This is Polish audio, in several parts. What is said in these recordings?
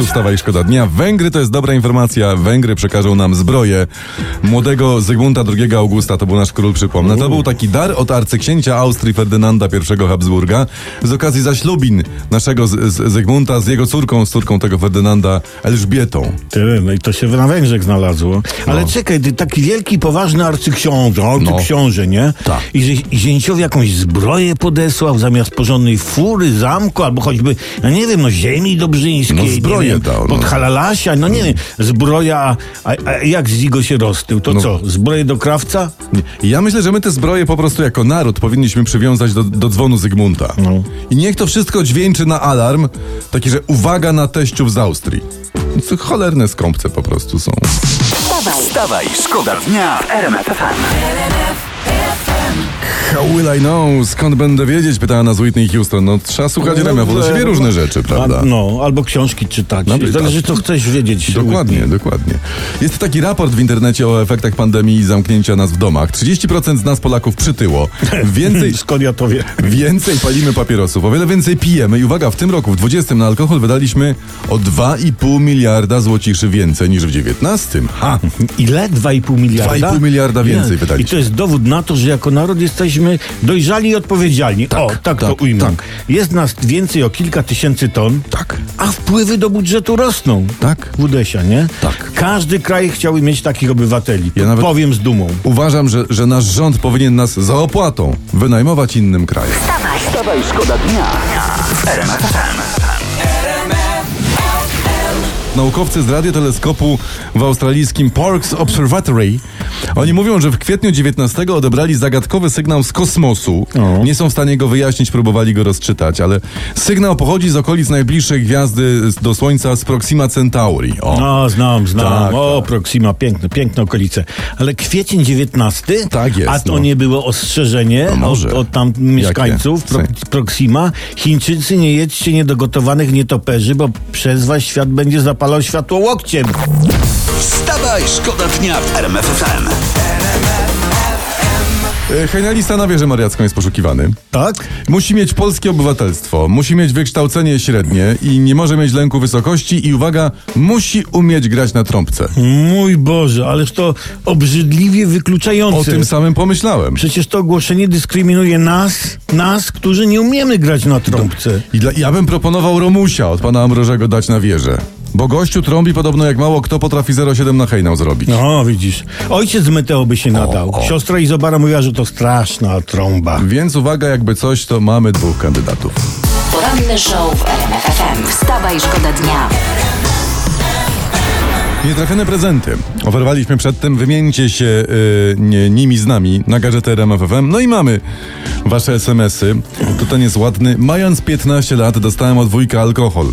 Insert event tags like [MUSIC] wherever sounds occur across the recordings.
Tu wstawa i szkoda dnia. Węgry to jest dobra informacja. Węgry przekażą nam zbroję młodego Zygmunta II Augusta. To był nasz król, przypomnę. To był taki dar od arcyksięcia Austrii Ferdynanda I Habsburga z okazji zaślubin naszego z, z Zygmunta z jego córką, z córką tego Ferdynanda Elżbietą. Tyle, no i to się na Węgrzech znalazło. Ale czekaj, ty taki wielki, poważny arcyksiąże, arcyksiąże, nie? Tak. I że i zięciowi jakąś zbroję podesłał zamiast porządnej fury, zamku, albo choćby, no nie wiem, no ziemi dobrzyńskiej. No zbroję wiem, dał, no. Pod halalasia, no nie zbroja, a, a jak z niego się roztył, to No. co, zbroję do krawca? Ja myślę, że my te zbroje po prostu jako naród powinniśmy przywiązać do, do dzwonu Zygmunta. No. I niech to wszystko dźwięczy na alarm, taki, że uwaga na teściów z Austrii. To cholerne skąpce po prostu są. Wstawaj, Wstawaj, szkoda dnia w RMF FM. How will I know? Skąd będę wiedzieć? Pytała nas Whitney Houston. No trzeba słuchać no, RMF-u, to się wie różne rzeczy, prawda? A, no, albo książki czytać. No, tak. Zależy, co chcesz wiedzieć. Dokładnie, dokładnie. Jest taki raport w internecie o efektach pandemii i zamknięcia nas w domach. 30% z nas Polaków przytyło. [LAUGHS] Więcej, Skąd ja to wiem? więcej palimy papierosów, o wiele więcej pijemy i uwaga, w tym roku, w 20 na alkohol wydaliśmy o 2,5 miliarda złociszy więcej niż w 19. Ha! [LAUGHS] Ile? 2,5 miliarda? 2,5 miliarda więcej Nie. wydaliśmy. I to jest dowód na to, że jako naród jesteśmy dojrzali i odpowiedzialni. o, tak, to tak, ujmę. tak. Jest nas więcej o kilka tysięcy ton, Tak. a wpływy do budżetu rosną. Tak. Wudesia, nie? Tak. Każdy kraj chciałby mieć takich obywateli. Ja To nawet- Powiem z dumą. Uważam, że, że nasz rząd powinien nas za opłatą wynajmować innym krajom. Wstawaj, szkoda dnia. Naukowcy z radioteleskopu w australijskim Parkes Observatory oni mówią, że w kwietniu 19 odebrali zagadkowy sygnał z kosmosu. O. Nie są w stanie go wyjaśnić, próbowali go rozczytać, ale sygnał pochodzi z okolic najbliższej gwiazdy do Słońca z Proxima Centauri. O. No, znam, znam. Tak, o, tak. Proxima, piękne, piękne okolice. Ale kwiecień 19? Tak jest, A to no. nie było ostrzeżenie No od, od tam mieszkańców Pro, Proxima? Chińczycy, nie jedźcie niedogotowanych nietoperzy, bo przez was świat będzie zapalał światło łokciem. Wstawaj, szkoda dnia w RMF FM. E, Hejnali na wieżę mariacką jest poszukiwany. Tak? Musi mieć polskie obywatelstwo, musi mieć wykształcenie średnie i nie może mieć lęku wysokości i uwaga, musi umieć grać na trąbce. Mój Boże, ależ to obrzydliwie wykluczające. O tym samym pomyślałem. Przecież to ogłoszenie dyskryminuje nas, nas, którzy nie umiemy grać na trąbce. I dla, ja bym proponował Romusia od pana Ambrożego dać na wieżę. Bo gościu trąbi podobno jak mało kto potrafi 0,7 na hejnał zrobić. No, widzisz. Ojciec z Meteo by się nadał. o. Siostra Izobara mówiła, że to straszna trąba. Więc uwaga, jakby coś, to mamy dwóch kandydatów. poranny show w RMF FM. Wstawaj, szkoda dnia. Nietrafione prezenty. Oferowaliśmy przedtem, wymieńcie się y, nie, nimi z nami na gazetę RMFFM. No i mamy wasze smsy. To ten jest ładny. Mając 15 lat dostałem od wujka alkohol.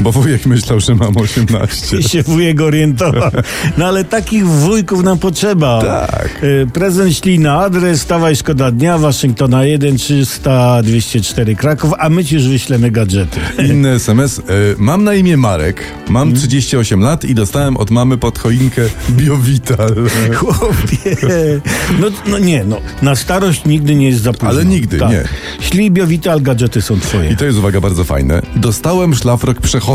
Bo wujek myślał, że mam 18. I się wujek orientował. No ale takich wujków nam potrzeba. Tak. Y, Prezent śli na adres Stawaj Szkoda Dnia, Waszyngtona 1 300 204 Kraków, a my ci już wyślemy gadżety. Inny SMS. Y, mam na imię Marek, mam 38 lat i dostałem od mamy pod choinkę Biovital. Chłopie. No, no nie, no. Na starość nigdy nie jest za późno. Ale nigdy, nie. Ślibio Vital, gadżety są twoje. I to jest, uwaga, bardzo fajne. Dostałem szlafrok przechodni.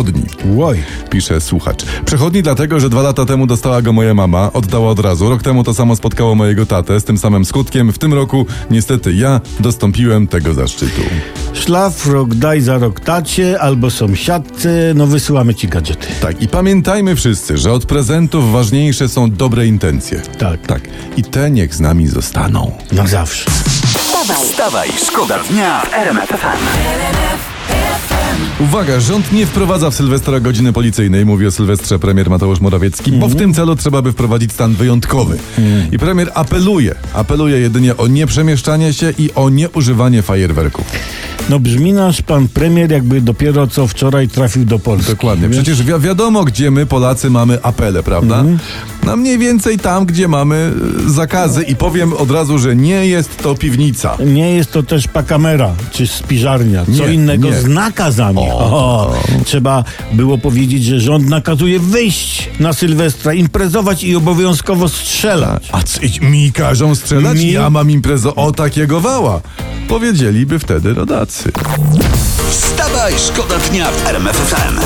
Łoj. Pisze słuchacz. Przechodni dlatego, że dwa lata temu dostała go moja mama, oddała od razu. Rok temu to samo spotkało mojego tatę z tym samym skutkiem. W tym roku niestety ja dostąpiłem tego zaszczytu. Szlafrok daj za rok tacie albo sąsiadce, no wysyłamy ci gadżety. Tak, i pamiętajmy wszyscy, że od prezentów ważniejsze są dobre intencje. Tak. Tak. I te niech z nami zostaną. Na zawsze. Wstawaj, Wstawaj, szkoda dnia w RMF FM. Uwaga, rząd nie wprowadza w Sylwestra godziny policyjnej, mówi o Sylwestrze premier Mateusz Morawiecki, bo w tym celu trzeba by wprowadzić stan wyjątkowy. I premier apeluje, apeluje jedynie o nieprzemieszczanie się i o nieużywanie fajerwerków. No brzmi nasz pan premier jakby dopiero co wczoraj trafił do Polski. Dokładnie. Wiesz? Przecież wi- wiadomo, gdzie my, Polacy, mamy apele, prawda? No mniej więcej tam, gdzie mamy e, zakazy i powiem od razu, że nie jest to piwnica. Nie jest to też pakamera czy spiżarnia. Co Nie, innego nie. z nakazami. O, trzeba było powiedzieć, że rząd nakazuje wyjść na Sylwestra, imprezować i obowiązkowo strzelać. A c- mi każą strzelać? Mi? Ja mam imprezę o takiego wała. Powiedzieliby wtedy rodacy. Wstawaj, szkoda dnia w RMF FM.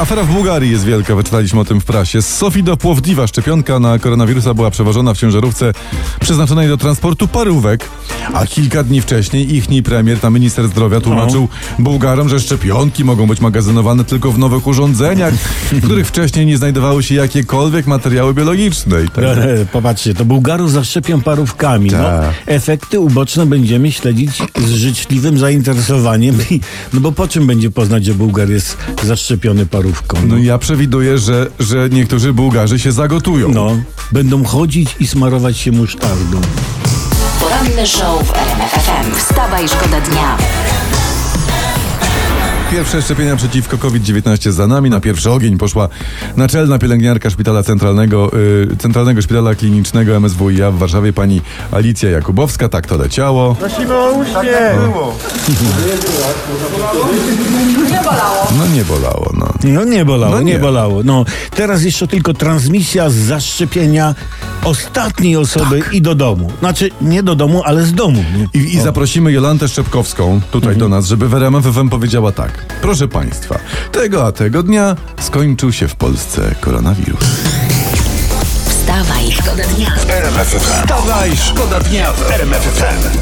Afera w Bułgarii jest wielka, wyczytaliśmy o tym w prasie. Z Sofii do Płowdiwa szczepionka na koronawirusa była przewożona w ciężarówce przeznaczonej do transportu parówek, a kilka dni wcześniej ichni premier, tam minister zdrowia tłumaczył Bułgarom, że szczepionki mogą być magazynowane tylko w nowych urządzeniach, w których wcześniej nie znajdowały się jakiekolwiek materiały biologiczne. I tak Popatrzcie, to Bułgarów zaszczepią parówkami. No, Tak. efekty uboczne będziemy śledzić z życzliwym zainteresowaniem. No bo po czym będzie poznać, że Bułgar jest zaszczepiony parówką? No ja przewiduję, że, że niektórzy Bułgarzy się zagotują. No, będą chodzić i smarować się musztardą. Poranny show w RMF FM. Wstawaj, szkoda dnia. Pierwsze szczepienia przeciwko COVID-19 za nami. Na pierwszy ogień poszła naczelna pielęgniarka Szpitala Centralnego, y, Centralnego Szpitala Klinicznego MSWiA w Warszawie, pani Alicja Jakubowska. Tak to leciało. No nie bolało, no. No nie bolało, No nie. nie. bolało. No, teraz jeszcze tylko transmisja z zaszczepienia ostatniej osoby i do domu. Znaczy, nie do domu, ale z domu. nie? I, I zaprosimy Jolantę Szczepkowską tutaj do nas, żeby w RMF FM powiedziała tak. Proszę Państwa, tego a tego dnia skończył się w Polsce koronawirus. Wstawaj, szkoda dnia. RMF FM. Wstawaj, szkoda dnia w RMF FM.